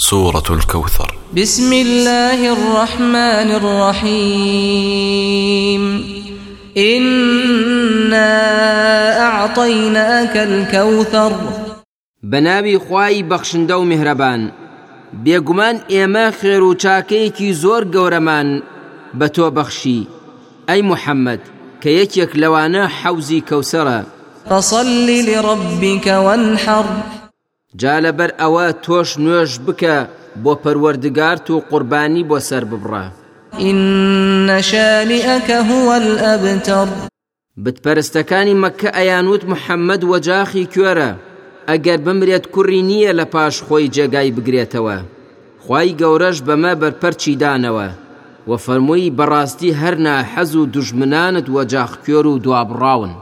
سورة الكوثر. بسم الله الرحمن الرحيم. إنا أعطيناك الكوثر. بناوی خوای بەخشندە و میهرەبان بێگومان ئێمە خێر و چاکەیەکی زۆر گەورەمان بە تۆ بەخشی. ئەی محەممەد کە یەکێک لەوانە حەوزی کەوسرە فصل لربك وانحر. جا لەبەر ئەوە تۆش نوێژ بکە بۆ پەروەردگارت و قوربانی بۆ سەر ببڕە. إن شانئك هو الأبتر. بتپەرستەکانی مەکە ئەیانوت محەممەد وەجاخی کوێرە ئەگەر بمرێت کوڕی نییە لە پاش خۆی جێگای بگرێتەوە. خی گەورەش بەمە بەرپەرچی دانەوە. و فەرمووی بەڕاستی هەر ناحەز و دژمنانت وەجاخ کوێر و دوابڕاون.